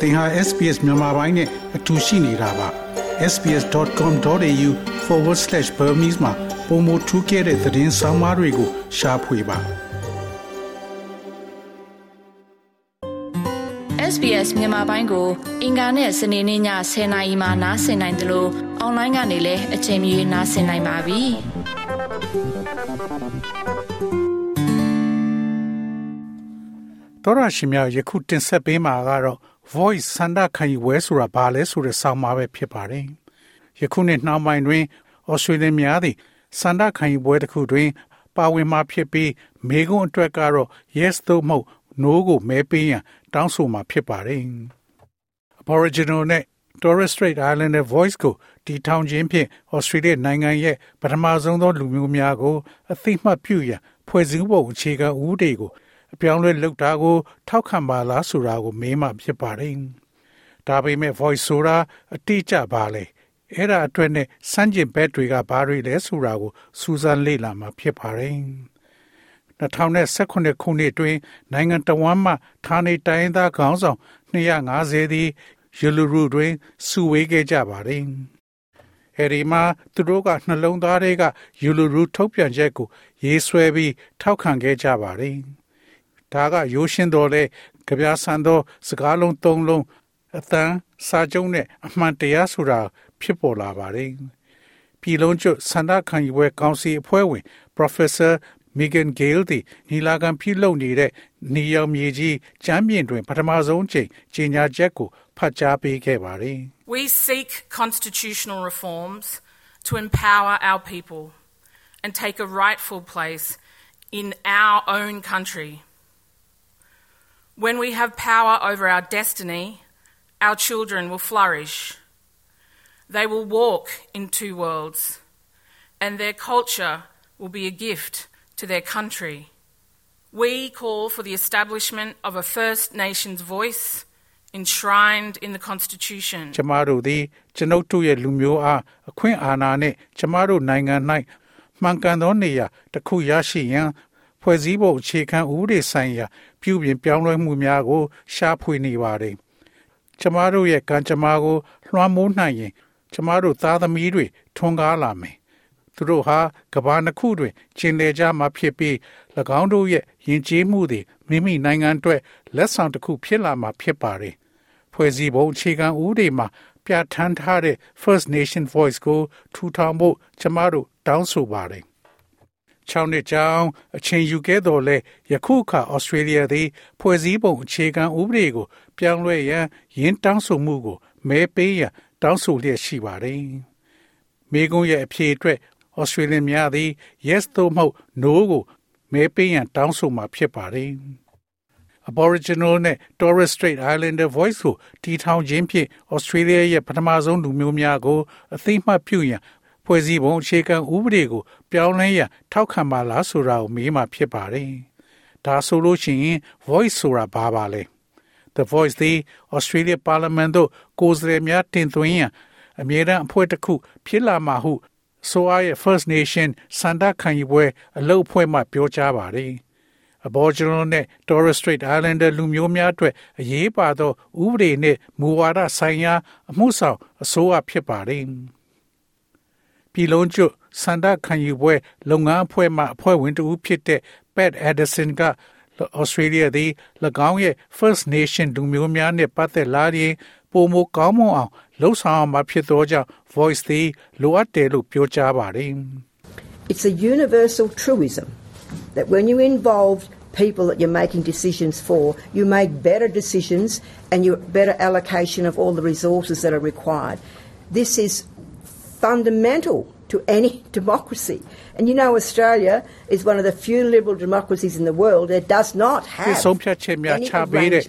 သင်ဟာ SPS မြန်မာပိုင်းနဲ့အတူရှိနေတာပါ sbs.com.au/burmese မှာပုံမထူးခဲ့တဲ့သတင်းစာမားတွေကိုရှားဖွေပါ SBS မြန်မာပိုင်းကို အင်ကာနဲ့စနေနေ့ည10:00နာရီမှနားဆင်နိုင်တယ်လို့အွန်လိုင်းကနေလည်းအချိန်မီနားဆင်နိုင်ပါပြီ။တော်ရရှိမြယခုတင်ဆက်ပေးမှာကတော့ voice ဆန္ဒခံယူဝဲဆိုတာဘာလဲဆိုတဲ့ဆောင်းပါးပဲဖြစ်ပါတယ်။ယခုနှစ်နှောင်းပိုင်းတွင်ဩစတြေးလျများသည်ဆန္ဒခံယူပွဲတစ်ခုတွင် ပါဝင်မှာဖြစ်ပြီးမေကွန်းအတွက်ကတော့ yes သို့မဟုတ် no ကိုမဲပေးရန်တောင်းဆိုမှာဖြစ်ပါတယ်။ Aboriginal နဲ့ Torres Strait Islander Voice ကိုတီထောင်ခြင်းဖြင့်ဩစတြေးလျနိုင်ငံရဲ့ပထမဆုံးသောလူမျိုးများကိုအသိမှတ်ပြုရန်ဖွဲ့စည်းပုံအခြေခံဥပဒေကို အပြောင်းလဲလုပ်တာကို ထောက်ခံပါလားဆိုတာကိုမေးမှဖြစ်ပါတယ်။ဒါပေမဲ့ voice ဆိုတာအတိအကျပါလေ။အဲ့ဒါအတွက်နဲ့စမ်းကျင်ဘက်တွေကဘာတွေလဲဆိုတာကိုစူးစမ်းလေ့လာမှာဖြစ်ပါတယ်။2019ခုနှစ်တွင်နိုင်ငံတော်ဝန်မှဌာနေတိုင်းသားခေါင်းဆောင်250သည်ရလူရူတွင်စုဝေးခဲ့ကြပါတယ်။အဲဒီမှာသူတို့ကနှလုံးသားတွေကယူလူရူထုတ်ပြန်ချက်ကိုရေးဆွဲပြီးထောက်ခံခဲ့ကြပါတယ်။ ဒါကရိုးရှင်းတော်လဲကြပြဆန်သောစကားလုံးသုံးလုံးအတန်းစာကြုံနဲ့အမှန်တရားဆိုတာဖြစ်ပေါ်လာပါတယ်။ပြည်လုံးကျွတ်စန္ဒခံယူပွဲကောင်စီအဖွဲ့ဝင် Professor Megan Gale သည်ညီလာခံပြုလုပ်နေတဲ့နေရောင်မြေကြီးကျမ်းပြင်တွင် ပထမဆုံးချိန်ကြေညာချက်ကိုဖတ်ကြားပေးခဲ့ပါတယ်။ We seek constitutional reforms to empower our people and take a rightful place in our own country. When we have power over our destiny, our children will flourish. They will walk in two worlds, and their culture will be a gift to their country. We call for the establishment of a First Nations voice enshrined in the Constitution. ကျမတို့သည်ကျွန်ုပ်တို့ရဲ့လူမျိုးအားအခွင့်အာဏာနှင့်ကျမတို့နိုင်ငံ၌မှန်ကန်သောနေရာတစ်ခုရရှိရန် ဖွဲ့စည်းပုံအခြေခံဥပဒေဆိုင်ရာ ပြုပြင်ပြောင်းလဲမှုများကို ရှာဖွေနေပါတယ်။ကျမတို့ရဲ့ကံကြမ္မာကို လွှမ်းမိုးနိုင်ရင် ကျမတို့သားသမီးတွေထွန်းကားလာမယ်။သူတို့ဟာကဘာနှစ်ခုတွင်ကျင်လည်ကြမှာဖြစ်ပြီး၎င်းတို့ရဲ့ယဉ်ကျေးမှုတွေမိမိနိုင်ငံအတွက်လက်ဆောင်တစ်ခုဖြစ်လာမှာဖြစ်ပါတယ်။ဖွဲ့စည်းပုံအခြေခံဥပဒေမှာပြဋ္ဌာန်းထားတဲ့ First Nation Voice ကိုထူထောင်ဖို့ကျမတို့တောင်းဆိုပါတယ် 6နှစ်ကြောင်းအချိန်ယူခဲ့တော်လဲယခုအခါဩစတြေးလျသည် ဖွဲ့စည်းပုံအခြေခံဥပဒေကို ပြောင်းလဲရန်ရင်းတောင်းဆိုမှုကိုမဲပေးရန်တောင်းဆိုလျက်ရှိပါတယ်။မိကုံးရဲ့အဖြေအတွက်ဩစတြေးလျများသည် yes သို့မဟုတ် no ကိုမဲပေးရန်တောင်းဆိုမှာဖြစ်ပါတယ်။ Aboriginal နဲ့ Torres Strait Islander Voice ကိုတီထောင်ခြင်းဖြင့် Australia ရဲ့ပထမဆုံးလူမျိုးများကိုအသိမှတ်ပြုရန် ဖွဲ့စည်းပုံအခြေခံဥပဒေကို ပြောင်းလဲရန်ထောက်ခံပါလားဆိုတာကိုမေးမှဖြစ်ပါတယ်။ဒါဆိုလို့ရှိရင် voice ဆိုတာဘာပါလဲ။ The Voice သည် Australia Parliament သို့ကိုယ်စားလှယ်များတင်သွင်းရန်အမြဲတမ်းအဖွဲ့တစ်ခုဖြစ်လာမှာဟုဆိုအားရဲ့ First Nation စန္ဒခံယူပွဲအလုပ်အဖွဲ့မှပြောကြားပါတယ်။ Aboriginal နဲ့ Torres Strait Islander လူမျိုးများအတွက်အရေးပါသော ဥပဒေနှင့်မူဝါဒဆိုင်ရာအမှုဆောင်အစိုးရဖြစ်ပါတယ်။ ပြည်လုံးကျွတ်စန္ဒခံယူပွဲလုပ်ငန်းအဖွဲ့မှအဖွဲ့ဝင်တဦးဖြစ်တဲ့ Pat Addison က Australia သည်၎င်းရဲ့ First Nation လူမျိုးများနှင့်ပတ်သက်လာရင်ပုံမကောင်းမွန်အောင်လှုပ်ဆောင်မှာဖြစ်သောကြောင့် Voice သည်လိုအပ်တယ်လို့ပြောကြားပါတယ် It's a universal truism that when you involve people that you're making decisions for, you make better decisions and you better allocation of all the resources that are required. This is fundamental to any democracy. And you know, Australia is one of the few liberal democracies in the world that does not have ဆုံးဖြတ်ချက်များချပေးတဲ့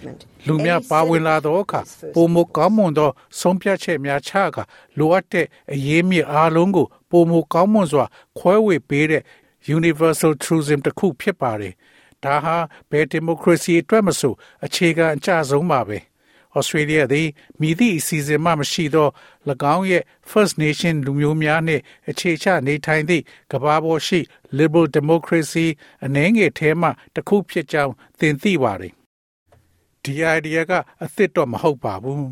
လူများပါဝင်လာတော့အခါပုံမကောင်းမွန်သောဆုံးဖြတ်ချက်များချကလိုအပ်တဲ့အရေးမြစ်အားလုံးကိုပုံမကောင်းမွန်စွာခွဲဝေပေးတဲ့ universal truism တစ်ခုဖြစ်ပါတယ်။ဒါဟာဘယ်ဒီမိုကရေစီအတွက်မဆိုအခြေခံအကျဆုံးပါပဲ။ Australia သည်မိသည့်အစီအစဉ်မှမရှိသော၎င်းရဲ့ First Nation လူမျိုးများနှင့်အခြေချနေထိုင်သည့်ကမ္ဘာပေါ်ရှိ Liberal Democracy အနှဲငယ်ထဲမှတစ်ခုဖြစ်ကြောင်းသင်သိပါသည်ဒီ idea ကအသစ်တော့မဟုတ်ပါဘူး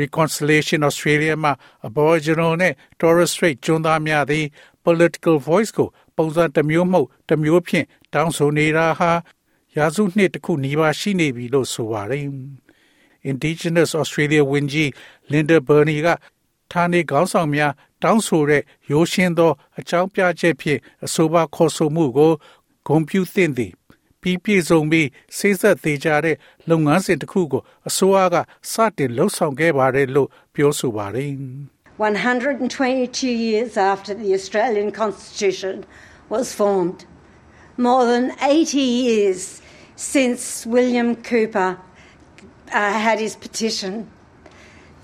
Reconciliation Australia မှာ Aboriginal နဲ့ Torres Strait ကျွန်းသားများသည် political voice ကိုပုံစံတစ်မျိုးမဟုတ်တစ်မျိုးဖြင့်တောင်းဆိုနေတာဟာရာစုနှစ်တစ်ခုနီးပါးရှိနေပြီလို့ဆိုပါတယ်။ Indigenous Australia ဝန်ကြီး Linda Burney ကဌာနေခေါင်းဆောင်များတောင်းဆိုတဲ့ရိုးရှင်းသောအကြောင်းပြချက်ဖြင့်အဆိုပါခေါ်ဆိုမှုကိုဂုဏ်ပြုသင့်သည်ပြီးပြည့်စုံပြီးစိစက်သေးကြတဲ့လုပ်ငန်းစဉ်တစ်ခုကိုအစိုးရကစတင်လှုပ်ဆောင်ခဲ့ပါတယ်လို့ပြောဆိုပါတယ်122 years after the Australian Constitution was formed more than 80 years since William Cooper uh, had his petition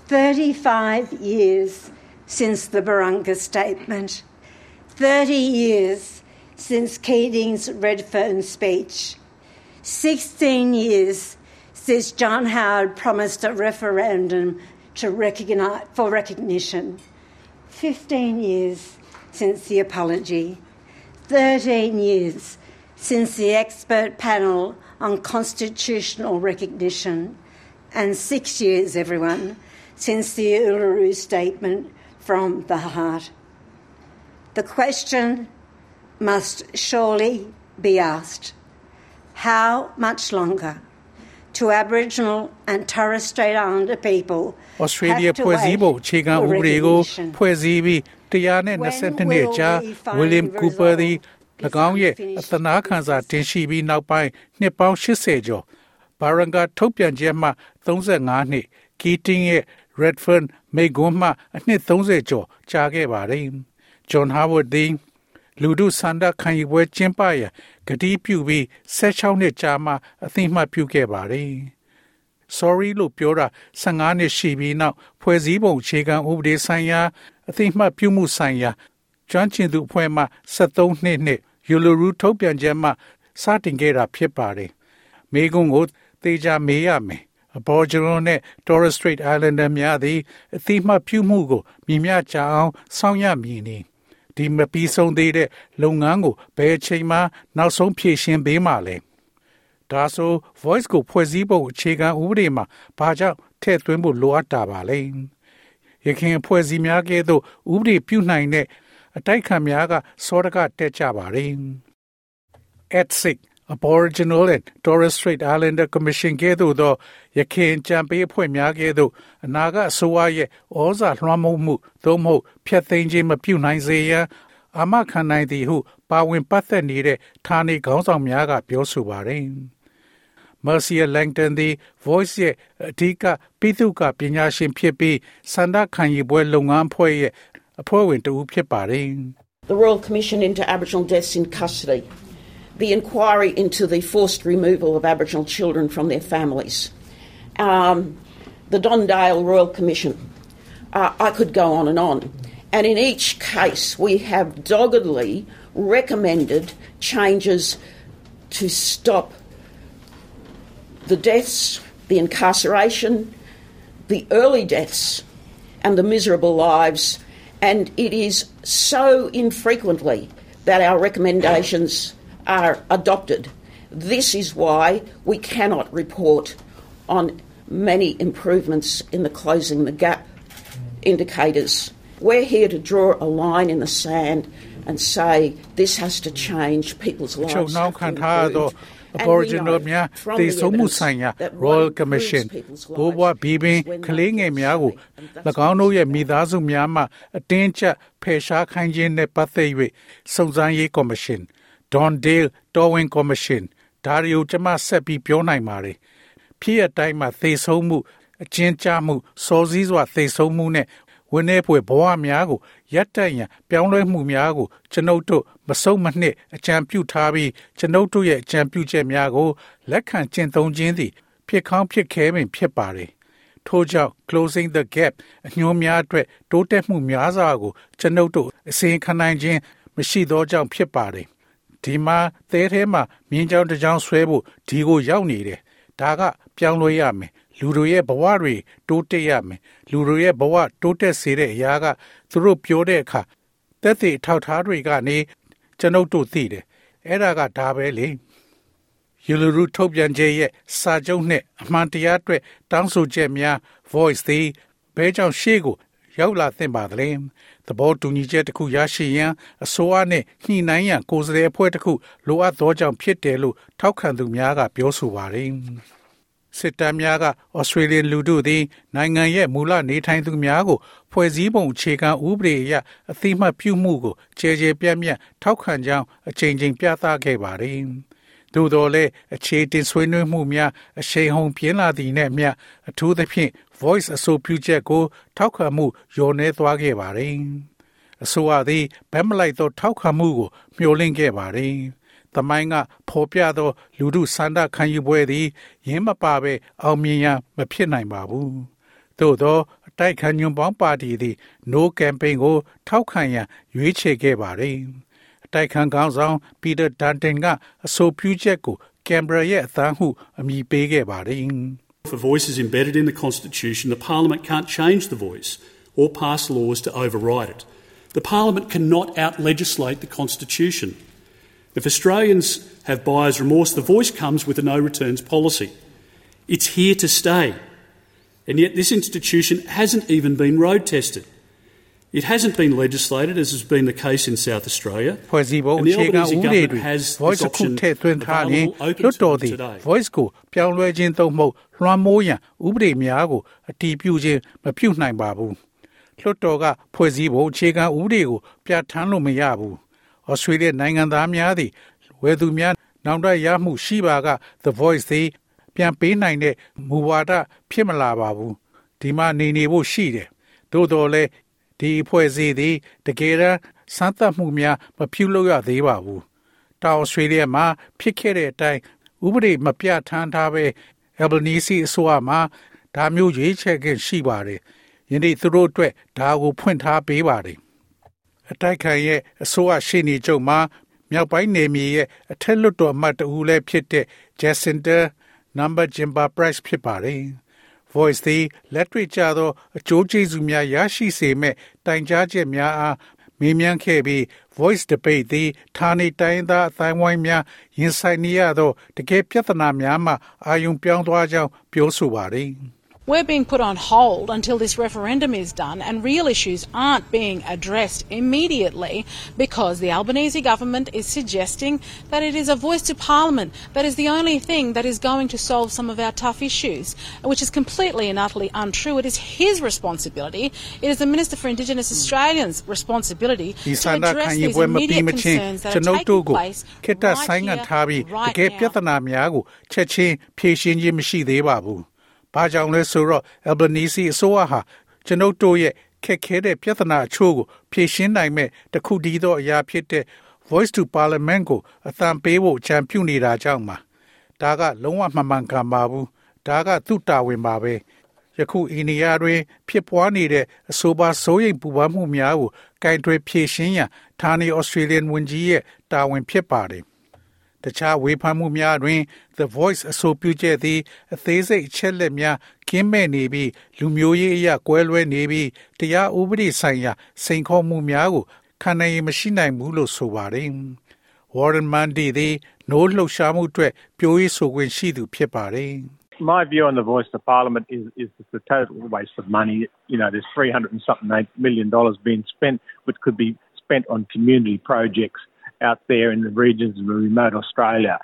35 years since the Barunga Statement 30 years since Keating's Redfern speech. 16 years since John Howard promised a referendum to recognize, for recognition. 15 years since the apology. 13 years since the expert panel on constitutional recognition And six years, everyone, since the Uluru Statement from the heart. The question must surely be asked how much longer to Aboriginal and Torres Strait Islander people Australia ဖွဲ့စည်းပုံအခြေခံဥပဒေကိုဖွဲ့စည်းပြီးတရားနဲ့22နှစ်ကြာ William Cooper သည်၎င်းရဲ့အသနာခံစာတင်ရှိပြီးနောက်ပိုင်းနှစ်ပေါင်း80ကျော် ဘာရန်ဂါထုတ်ပြန်ချက်မှ35နှစ် Keating ရဲ့ Redfern မိကွန်းမှအနှစ်30ကျော်ကြာခဲ့ပါတယ်။ John Howard သည်လူထုဆန္ဒခံယူပွဲကျင်းပရန်ဂတိပြုပြီး16နှစ်ကြာမှအသိမှတ်ပြုခဲ့ပါတယ်။ sorry လို့ပြောတာ15နှစ်ရှိပြီးနောက်ဖွဲ့စည်းပုံအခြေခံဥပဒေဆိုင်ရာအသိမှတ်ပြုမှုဆိုင်ရာကျွမ်းကျင်သူအဖွဲ့မှ73နှစ်နှစ်ယူလိုရူထုတ်ပြန်ချက်မှစတင်ခဲ့တာဖြစ်ပါတယ်။မိကုံကို တေချာမေးရမယ်။ Aboriginal နဲ့ Torres Strait Islander များသည်အသိမှတ်ပြုမှုကိုမြင်မြကြအောင်စောင့်ရမည်နေ။ဒီမပြီးဆုံးသေးတဲ့လုပ်ငန်းကိုဘယ်အချိန်မှနောက်ဆုံးဖြည့်ရှင်းပေးမှလဲဒါဆို voice ကိုဖွဲ့စည်းပုံအခြေခံဥပဒေမှာဘာကြောင့်ထည့်သွင်းဖို့လိုအပ်တာပါလဲရခင်ဖွဲ့စည်းများကဲ့သို့ဥပဒေပြုနိုင်တဲ့အတိုက်ခံများကစောတကတက်ကြပါရင် at 6 Aboriginal and Torres Strait Islander Commission ကဲ့သို့သောရခင်ကြံပေးအဖွဲ့များကဲ့သို့အနာဂတ်အစိုးရရဲ့ဩဇာလွှမ်းမိုးမှုသို့မဟုတ်ဖျက်သိမ်းခြင်းမပြုနိုင်စေရန်အာမခံနိုင်သည်ဟု ပါဝင်ပတ်သက်နေတဲ့ဌာနေခေါင်းဆောင်များကပြောဆိုပါတယ်။ Mercia Langton သည် Voice ရဲ့အဓိကပြည်သူ့ကပညာရှင်ဖြစ်ပြီးစန္ဒခံယူပွဲလုပ်ငန်းအဖွဲ့ရဲ့အဖွဲ့ဝင်တဦးဖြစ်ပါတယ်။ The Royal Commission into Aboriginal Deaths in Custody the inquiry into the forced removal of Aboriginal children from their families, um, the Don Dale Royal Commission. Uh, I could go on and on. And in each case, we have doggedly recommended changes to stop the deaths, the incarceration, the early deaths, and the miserable lives. And it is so infrequently that our recommendations are adopted. This is why we cannot report on many improvements in the closing the gap indicators. We're here to draw a line in the sand and say this has to change people's lives. Aboriginal များတည်ဆုံမှုဆိုင်ရာ Royal Commission ဘိုးဘွားဘီဘင်းကလေးငယ်များကို၎င်းတို့ရဲ့မိသားစုများမှအတင်းကျပ်ဖယ်ရှားခိုင်းခြင်းနဲ့ပတ်သက်၍စုံစမ်းရေးကော်မရှင် Don Dale တော်ဝင်ကော်မရှင်ဒါရီကိုကျွန်မဆက်ပြီးပြောနိုင်ပါတယ်ဖြစ်ရတိုင်းမှာသေဆုံးမှုအချင်းချမှုစောစည်းစွာသေဆုံးမှုနဲ့ဝင်းနေဖွယ်ဘဝများကိုရပ်တန့်ရန်ပြောင်းလဲမှုများကိုကျွန်ုပ်တို့မဆုံးမနှစ်အကြံပြုထားပြီးကျွန်ုပ်တို့ရဲ့အကြံပြုချက်များကိုလက်ခံကျင့်သုံးခြင်းသည်ဖြစ်ကောင်းဖြစ်ခဲပင်ဖြစ်ပါတယ်ထို့ကြောင့် closing the gap အညွှန်းများအတွက်တိုးတက်မှုများစွာကိုကျွန်ုပ်တို့အစီရင်ခံနိုင်ခြင်းမရှိသောကြောင့်ဖြစ်ပါတယ် ဒီမှာသဲထဲမှာမြင်းချောင်းတစ်ချောင်းဆွဲဖို့ဒီကိုရောက်နေတယ်ဒါကပြောင်းလဲရမယ်လူတို့ရဲ့ဘဝတွေတိုးတက်ရမယ်လူတို့ရဲ့ဘဝတိုးတက်စေတဲ့အရာကသူတို့ပြောတဲ့အခါတက်တဲ့ထောက်ထားတွေကနေကျွန်ုပ်တို့သိတယ်အဲ့ဒါကဒါပဲလေယူလူရုထုတ်ပြန်ချက်ရဲ့စာချုပ်နှင့်အမှန်တရားအတွက်တောင်းဆိုချက်များ voice သည်ဘဲကြောင့်ရှေ့ကို ရောက်လာသင့်ပါသလဲ သဘောတူညီချက်တစ်ခုရရှိရန်အစိုးရနှင့်ညှိနှိုင်းရန်ကိုယ်စားလှယ်အဖွဲ့တစ်ခုလိုအပ်သောကြောင့်ဖြစ်တယ်လို့ထောက်ခံသူများကပြောဆိုပါတယ်စစ်တမ်းများကဩစတြေးလျလူထုသည်နိုင်ငံရဲ့မူလနေထိုင်သူများကိုဖွဲ့စည်းပုံအခြေခံဥပဒေအရအသိမှတ်ပြုမှုကိုခြေခြေပြန့်ပြန့်ထောက်ခံကြောင်းအချိန်ချင်းပြသခဲ့ပါတယ်။ သို့တော်လည်းအခြေတင်ဆွေးနွေးမှုများအရှိန်ဟုန်ပြင်းလာသည်နှင့်မျှအထူးသဖြင့် voice အဆိုပြုချက်ကို ထောက်ခံမှုလျော့နည်းသွားခဲ့ပါတယ်။အဆိုအသည်ဗက်မလိုက်သော ထောက်ခံမှုကို မျှော်လင့်ခဲ့ပါတယ်။။တမိုင်းကဖော်ပြသော လူမှုစန္ဒခံယူပွဲသည်ရင်းမပါဘဲအောင်မြင်ရမဖြစ်နိုင်ပါဘူး။သို့သောအတိုက်ခံညွန်ပေါင်းပါတီသည် No Campaign ကို ထောက်ခံရန်ရွေးချယ်ခဲ့ပါတယ်။အ တိုက်ခံခေါင်းဆောင်ပီတာဒန်တင်ကအဆိုပြုချက်ကိုကင်ဘရာရဲ့အသံဟုအမည်ပေးခဲ့ပါတယ်။ For voices embedded in the Constitution, the Parliament can't change the voice or pass laws to override it. The Parliament cannot out legislate the Constitution. If Australians have buyer's remorse, the voice comes with a no returns policy. It's here to stay. And yet, this institution hasn't even been road tested. It hasn't been legislated, as has been the case in South Australia. ဖွဲ့စည်းပုံအခြေခံဥပဒေတွေ voice ခုထည့်သွင်းထားရင်လွတ်တော်သည် voice ကိုပြောင်းလဲခြင်းသို့မဟုတ်လွှမ်းမိုးရန်ဥပဒေများကိုအတည်ပြုခြင်းမပြုနိုင်ပါဘူးလွှတ်တော်ကဖွဲ့စည်းပုံအခြေခံဥပဒေကိုပြဋ္ဌာန်းလို့မရဘူးဩစတြေးလျနိုင်ငံသားများသည်ဝယ်သူများနောင်တရမှုရှိပါက The Voice သည်ပြန်ပေးနိုင်တဲ့မူဝါဒဖြစ်မလာပါဘူးဒီမှာနေနေဖို့ရှိတယ်သို့တော်လည်း ဒီအဖွဲ့အစည်းသည်တကယ်တမ်းစမ်းသပ်မှုများမပြုလုပ်ရသေးပါဘူးတောင်ဩစတြေးလျမှာဖြစ်ခဲ့တဲ့အတိုင်းဥပဒေမပြဋ္ဌာန်းထားပဲ Albanese အစိုးရမှာဒါမျိုးရွေးချယ်ခြင်းရှိပါတယ်ယနေ့သူတို့အတွက်ဒါကိုဖွင့်ထားပေးပါတယ်အတိုက်ခံရဲ့အစိုးရရှိနေချုပ်မှာမြောက်ပိုင်းနယ်မြေရဲ့အထက်လွှတ်တော်အမတ်တဦးလည်းဖြစ်တဲ့ Jacinda Number Jimba Price ဖြစ်ပါတယ်။ Voice သည်လက်တွေ့ကျသောအကျိုးကျေးဇူးများရရှိစေမဲ့တိုင်ကြားချက်များအားမေးမြန်းခဲ့ပြီး Voice Debate သည်ဌာနေတိုင်းသားအတိုင်းဝိုင်းများရင်ဆိုင်နေရသောတကယ်ပြဿနာများမှအာရုံပြောင်းသွားကြောင်းပြောဆိုပါတယ်။ We're being put on hold until this referendum is done, and real issues aren't being addressed immediately because the Albanese government is suggesting that it is a voice to Parliament that is the only thing that is going to solve some of our tough issues, which is completely and utterly untrue. It is his responsibility, it is the Minister for Indigenous Australians' responsibility to address these immediate concerns that are taking place right here, right now. ဘာကြောင့်လဲဆိုတော့ Albanese အစိုးရဟာကျွန်ုပ်တို့ရဲ့ခက်ခဲတဲ့ပြဿနာအချို့ကိုဖြေရှင်းနိုင်မဲ့တခုတည်းသောအရာဖြစ်တဲ့ Voice to Parliament ကိုအသံပေးဖို့ကြံပြုနေတာကြောင့်ပါဒါကလုံးဝမမှန်ကန်ပါဘူးဒါကသူ့တာဝန်ပါပဲယခုအိန္ဒိယတွင် ဖြစ်ပွားနေတဲ့အဆိုပါစိုးရိမ်ပူပန်မှုများကိုကင်တွယ်ဖြေရှင်းရန်ဌာနေဩစတြေးလျဝန်ကြီးရဲ့တာဝန်ဖြစ်ပါတယ် တခြားဝေဖန်မှုများတွင် The Voice အဆိုပြုချက်သည် အသေးစိတ်အချက်လက်များကင်းမဲ့နေပြီးလူမျိုးရေးအရာကွဲလွဲနေပြီးတရားဥပဒေဆိုင်ရာစိန်ခေါ်မှုများကိုခံနိုင်မရှိနိုင်ဘူးလို့ဆိုပါတယ်။ Warren Mundy သည် no လှုပ်ရှားမှုအတွက်ပြောရေးဆိုခွင့်ရှိသူဖြစ်ပါတယ်။ My view on the voice of parliament is, is it's a total waste of money. You know, there's 300 and something million dollars being spent, which could be spent on community projects out there in the regions of remote Australia.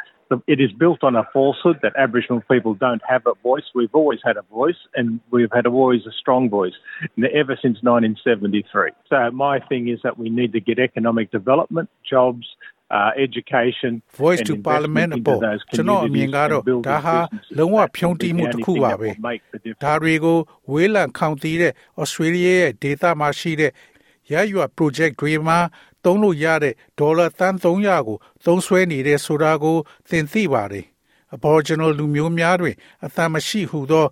It is built on a falsehood that Aboriginal people don't have a voice. We've always had a voice, and we've had always a strong voice ever since 1973. So my thing is that we need to get economic development, jobs, uh, education voice to parliament အပေါ်ကျွန်တော်အမြင်ကတော့ဒါဟာလုံးဝဖြုံးတီးမှုတစ်ခုပါပဲဒါတွေကိုဝေးလံခေါင်တီးတဲ့ Australia ရဲ့ data မှာရှိတဲ့ရရွာ project တွေမှာ သုံးလို့ရတဲ့ဒေါ်လာသန်း300ကိုသုံးစွဲနေတဲ့ဆိုတာကိုသင်သိပါတယ်။ Aboriginal လူမျိုးများတွင် အသံမရှိဟုသော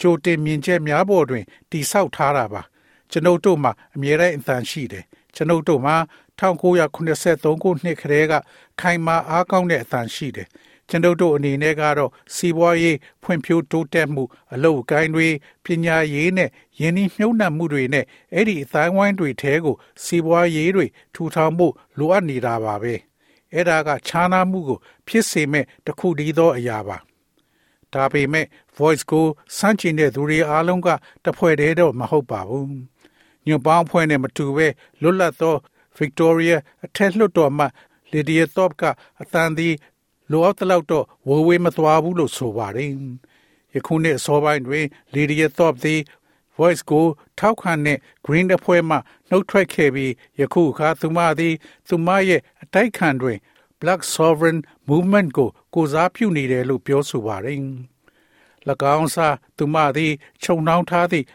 ကြိုတင်မြင်ချက်များပေါ်တွင်တိဆောက်ထားတာပါ။ကျွန်ုပ်တို့မှာအမြဲတမ်းအသံရှိတယ်။ကျွန်ုပ်တို့မှာ1983ခုနှစ်ခရဲကခိုင်မာအားကောင်းတဲ့အသံရှိတယ်။ ကျွန်ုပ်တို့အနေနဲ့ကတော့စီးပွားရေးဖွံ့ဖြိုးတိုးတက်မှု အလုပ်အကိုင်းတွေပညာရေးနဲ့ယင်းနှိမြုံနှံမှုတွေနဲ့အဲ့ဒီအတိုင်းဝိုင်းတွေထဲကိုစီးပွားရေးတွေထူထောင်ဖို့လိုအပ်နေတာပါပဲအဲ့ဒါကခြားနားမှုကို ဖြစ်စေမဲ့တခုတည်းသောအရာပါဒါပေမဲ့ voice ကိုစမ်းချင်တဲ့သူတွေအားလုံးကတဖွဲ့တည်းတော့မဟုတ်ပါဘူးညွန်ပေါင်းဖွဲ့နဲ့မတူပဲလွတ်လပ်သော Victoria အထက်လွှတ်တော်မှ Lydia Thorpe ကအတန်သည် လိုအပ်တဲ့လောက်တော့ဝေဝေးမသွားဘူးလို့ဆိုပါတယ်ယခုနှစ်အစောပိုင်းတွင် Lydia Thorpe သည် voice ကိုထောက်ခံတဲ့ green အဖွဲ့မှနှုတ်ထွက်ခဲ့ပြီးယခုအခါသူမသည် သူမရဲ့အတိုက်ခံတွင် Black Sovereign Movement ကိုကိုစားပြုနေတယ်လို့ပြောဆိုပါတယ်။၎င်းစားသူမသည်ခြုံနှောင်းထားသည့်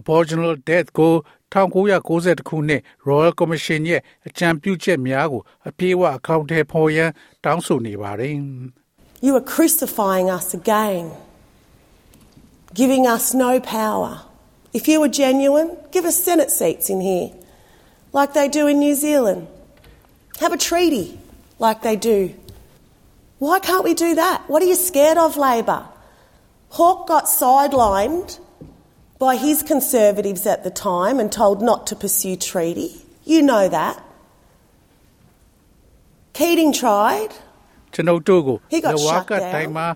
Aboriginal Death ကို1990ခုနှစ် Royal Commission ရဲ့အကြံပြုချက်များကိုအပြည့်အဝအကောင့်ထဲပေါ်ရန်တောင်းဆိုနေပါတယ်။ You are crucifying us again, giving us no power. If you were genuine, give us Senate seats in here, like they do in New Zealand. Have a treaty, like they do. Why can't we do that? What are you scared of, Labor? Hawke got sidelined by his Conservatives at the time and told not to pursue treaty. You know that. Keating tried. ကျွန်ုပ်တို့ကို He got လဝါ shut က down. တိုင်မှာ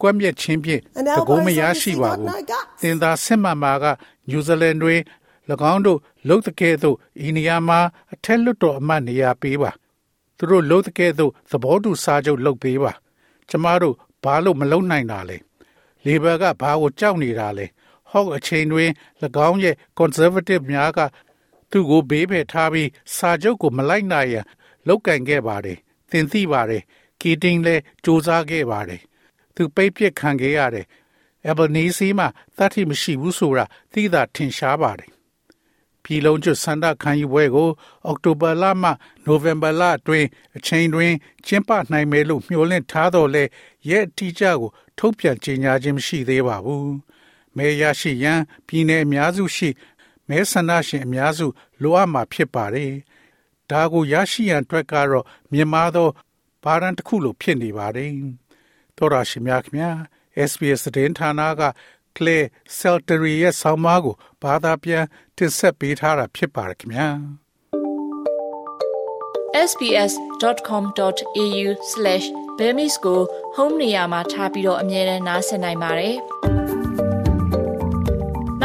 ကွပ်မျက်ခြင်းဖြင့် And တကုံး Albo's မရရှိ obviously ပါ got ဘူး no guts. ။သင်သာစစ်မှန်မှာကနယူးဇီလန်တွင်၎င်းတို့လုတ်တကဲ့သို့ဤနေရာမှာအထက်လွတ်တော်အမတ်နေရာပေးပါ။သူတို့လုတ်တကဲ့သို့သဘောတူစာချုပ်လုပ်ပေးပါ။ကျမတို့ဘာလို့မလုပ်နိုင်တာလဲ။လေဘာကဘာကိုကြောက်နေတာလဲ။ ဟောက်အချိန်တွင်၎င်းရဲ့ conservative များကသူ့ကိုဘေးဖယ်ထားပြီးစာချုပ်ကိုမလိုက်နိုင်ရန်လောက်ကင်ခဲ့ပါတယ်။သင်သိပါတယ်။ကီတင်းလည်းစူးစမ်းခဲ့ပါတယ်။သူပိတ်ပစ်ခံခဲ့ရတယ်။ Albanese မှာတတ်ထိမရှိဘူးဆိုတာသိသာထင်ရှားပါတယ်။ပြည်လုံးကျွတ်စန္ဒခံယူပွဲကို အောက်တိုဘာလမှနိုဝင်ဘာလအတွင်းအချိန်တွင်ကျင်းပနိုင်မယ်လို့မျှော်လင့်ထားတော်လဲရဲ့အတိအကျကို ထုတ်ပြန်ကြေညာခြင်းမရှိသေးပါဘူး။ မဲရရှိရန်ပြည်내အများစုရှိမဲဆန္ဒရှင်အများစုလိုအပ်မှာဖြစ်ပါတယ်။ဒါကိုရရှိရန်အတွက်ကတော့မြန်မာသောဘာရန်တစ်ခုလိုဖြစ်နေပါတယ်။သောရရှိမြခင် SBS သတင်းဌာနက Clay Seltery ရဲ့ဆောင်းပါးကိုဘာသာပြန်တင်ဆက်ပေးထားတာဖြစ်ပါတယ်ခင်ဗျာ sbs.com.au/bemis ကို home နေရာမှာထားပြီးတော့အမြဲတမ်းနှာစင်နိုင်ပါတယ်။